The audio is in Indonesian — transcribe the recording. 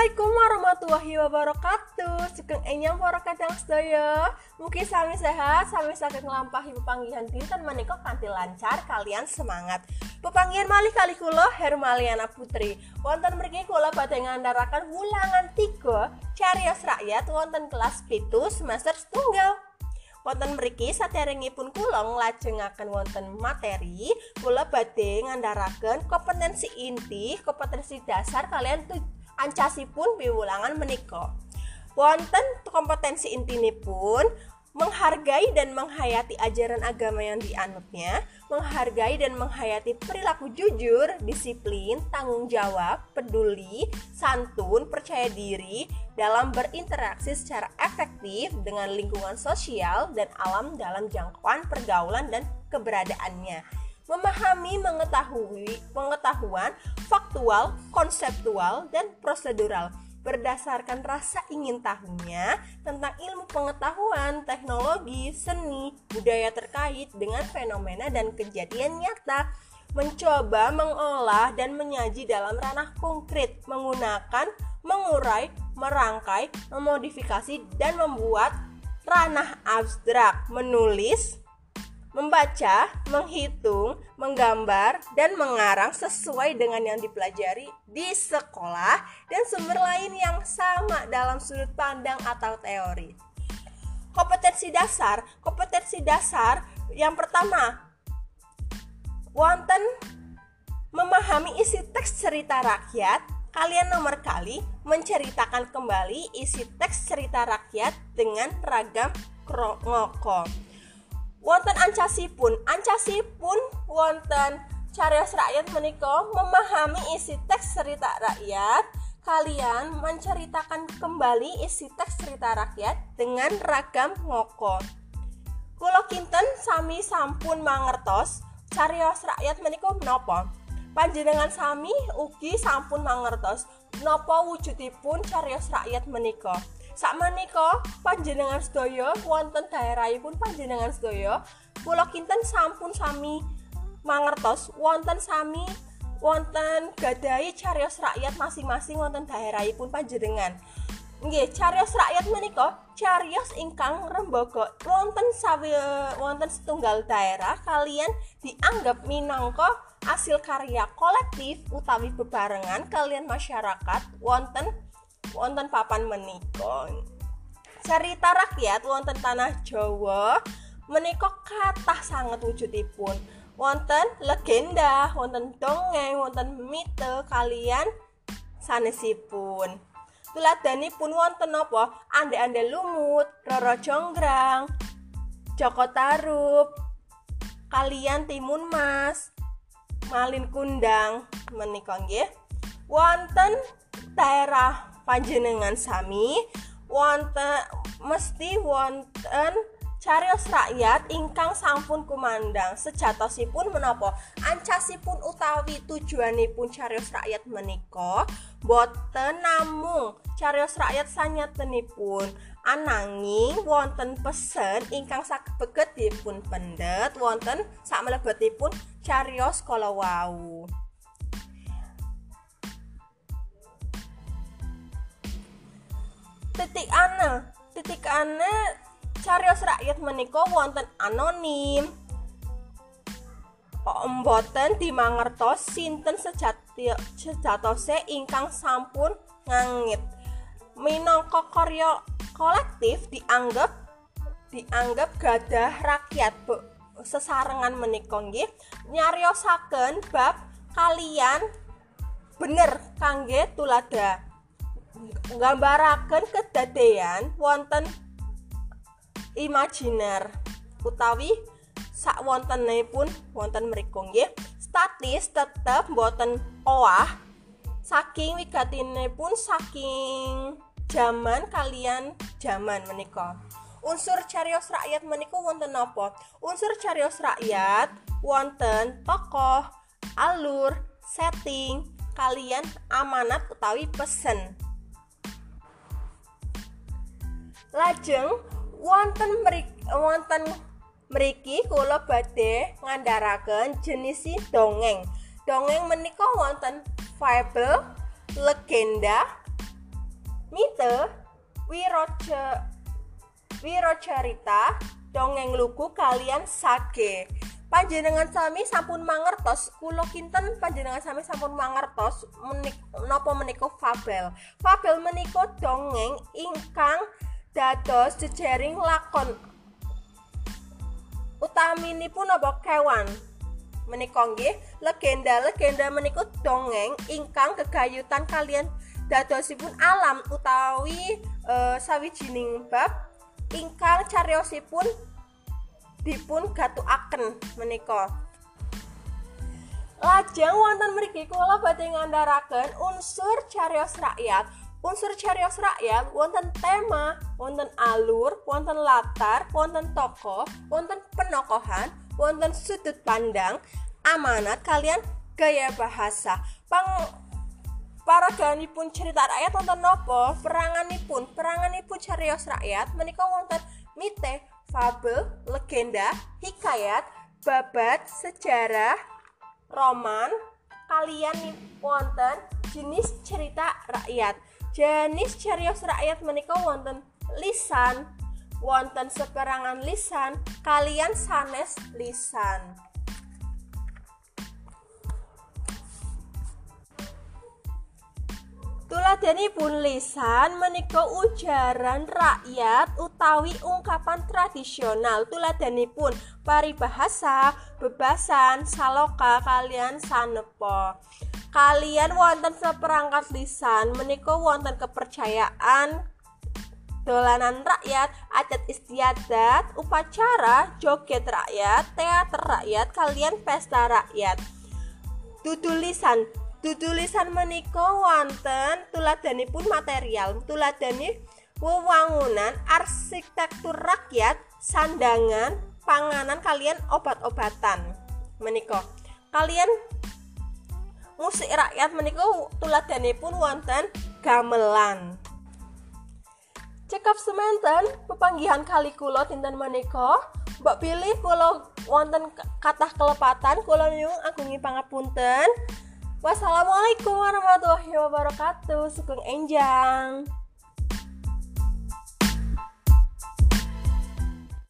Assalamualaikum warahmatullahi wabarakatuh. Sugeng enyang para kadang sedaya. Mungkin sami sehat, sami sakit ngelampahi pepanggihan dinten menika kanthi lancar kalian semangat. Pepanggihan malih kali kula Hermaliana Putri. Wonten mriki kula badhe ngandharaken wulangan 3 Carios Rakyat wonten kelas pitu semester setunggal. Wonten mriki saderengipun kula nglajengaken wonten materi kula badhe ngandharaken kompetensi inti kompetensi dasar kalian ancasipun piwulangan menika. Wonten kompetensi intinipun menghargai dan menghayati ajaran agama yang dianutnya, menghargai dan menghayati perilaku jujur, disiplin, tanggung jawab, peduli, santun, percaya diri dalam berinteraksi secara efektif dengan lingkungan sosial dan alam dalam jangkauan pergaulan dan keberadaannya memahami mengetahui pengetahuan faktual, konseptual, dan prosedural. Berdasarkan rasa ingin tahunya tentang ilmu pengetahuan, teknologi, seni, budaya terkait dengan fenomena dan kejadian nyata, mencoba mengolah dan menyaji dalam ranah konkret menggunakan mengurai, merangkai, memodifikasi dan membuat ranah abstrak, menulis, membaca, menghitung, menggambar, dan mengarang sesuai dengan yang dipelajari di sekolah dan sumber lain yang sama dalam sudut pandang atau teori. Kompetensi dasar, kompetensi dasar yang pertama, wonten memahami isi teks cerita rakyat, kalian nomor kali menceritakan kembali isi teks cerita rakyat dengan ragam ngoko wonten ancasipun ancasipun wonten carios rakyat menika memahami isi teks cerita rakyat. Kalian menceritakan kembali isi teks cerita rakyat dengan ragam ngoko. Kulo kinten sami sampun mangertos carios rakyat menika menapa? Panjenengan sami ugi sampun mangertos napa wujudipun carios rakyat menika sakmenika panjenengan sedaya wonten daerahipun panjenengan sedaya kula kinten sampun sami mangertos wonten sami wonten gadai carios rakyat masing-masing wonten daerahipun panjenengan. Nggih carios rakyat menika carios ingkang rembaga wonten sawi wonten setunggal daerah kalian dianggap minangka hasil karya kolektif utawi bebarengan kalian masyarakat wonten wonten papan menika. Cerita rakyat wonten tanah Jawa. Menika kathah sanget wujudipun. Wonten legenda wonten dongeng wonten mite kalian sanesipun. Pun wonten apa? Ande-ande lumut roro jonggrang Joko Tarup kalian timun mas malin kundang menika nggih. Wonten daerah panjenengan sami wonten mesti wonten carios rakyat ingkang sampun kumandang sejatosipun menapa? Ancasipun utawi tujuanipun carios rakyat menika boten namung carios rakyat sanyatenipun. Ananging wonten pesen ingkang beget dipun pendet wonten sak mlebetipun carios kala wau titik ane titik ane carios rakyat menika wonten anonim. Mboten dimangertos sinten sejati sejatose ingkang sampun ngangit. Minangka karya kolektif dianggap dianggap gadah rakyat bu, sesarengan menika nyariosaken bab kalian bener kangge tulada nggambaraken kedadean wonten imajiner utawi sak pun wonten mriku nggih. Statis tetep boten owah saking pun saking zaman kalian zaman menika. Unsur carios rakyat menika wonten apa? Unsur carios rakyat wonten tokoh alur setting kalian amanat utawi pesen lajeng wonten wonten mriki kula badhe ngandharaken jenis dongeng. Dongeng menika wonten fable legenda Mite Wiroce Wirocerita dongeng lugu kalian sage. Panjenengan sami sampun mangertos kula kinten panjenengan sami sampun mangertos menik napa menika fabel? Fabel menika dongeng ingkang dados jejaring lakon utaminipun apa kewan menika nggih legenda-legenda menika dongeng ingkang kegayutan kalian dadosipun alam utawi e, sawijining bab ingkang cariyosipun dipun gatukaken menika. Lajeng wonten mriki kula badhe ngandharaken unsur cariyos rakyat. Unsur cariyos rakyat wonten tema, wonten alur, wonten latar, wonten tokoh, wonten penokohan, wonten sudut pandang, amanat kalian gaya bahasa. Pang paraganipun cerita rakyat wonten nopo peranganipun peranganipun cariyos rakyat menika wonten mite fabel, legenda, hikayat, babat, sejarah, roman, kalian wonten jenis cerita rakyat. Jenis carios rakyat menika wonten lisan, wonten seperangan lisan, kalian sanes lisan. pun lisan menika ujaran rakyat utawi ungkapan tradisional pun paribahasa bebasan saloka kalian sanepo kalian wonten seperangkat lisan menika wonten kepercayaan. Dolanan rakyat, adat istiadat, upacara, joget rakyat, teater rakyat, kalian pesta rakyat. Tutulisan tulisan menika wonten tuladhanipun material tuladhani wewangunan arsitektur rakyat sandangan panganan kalian obat-obatan. Menika kalian musik rakyat menika tuladhanipun wonten gamelan cekap semanten pepanggihan kali kula dinten menika mbok pilih kula wonten kathah kelepatan kula nyuwun agungi pangapunten Wassalamualaikum warahmatullahi wabarakatuh. Sugeng enjang.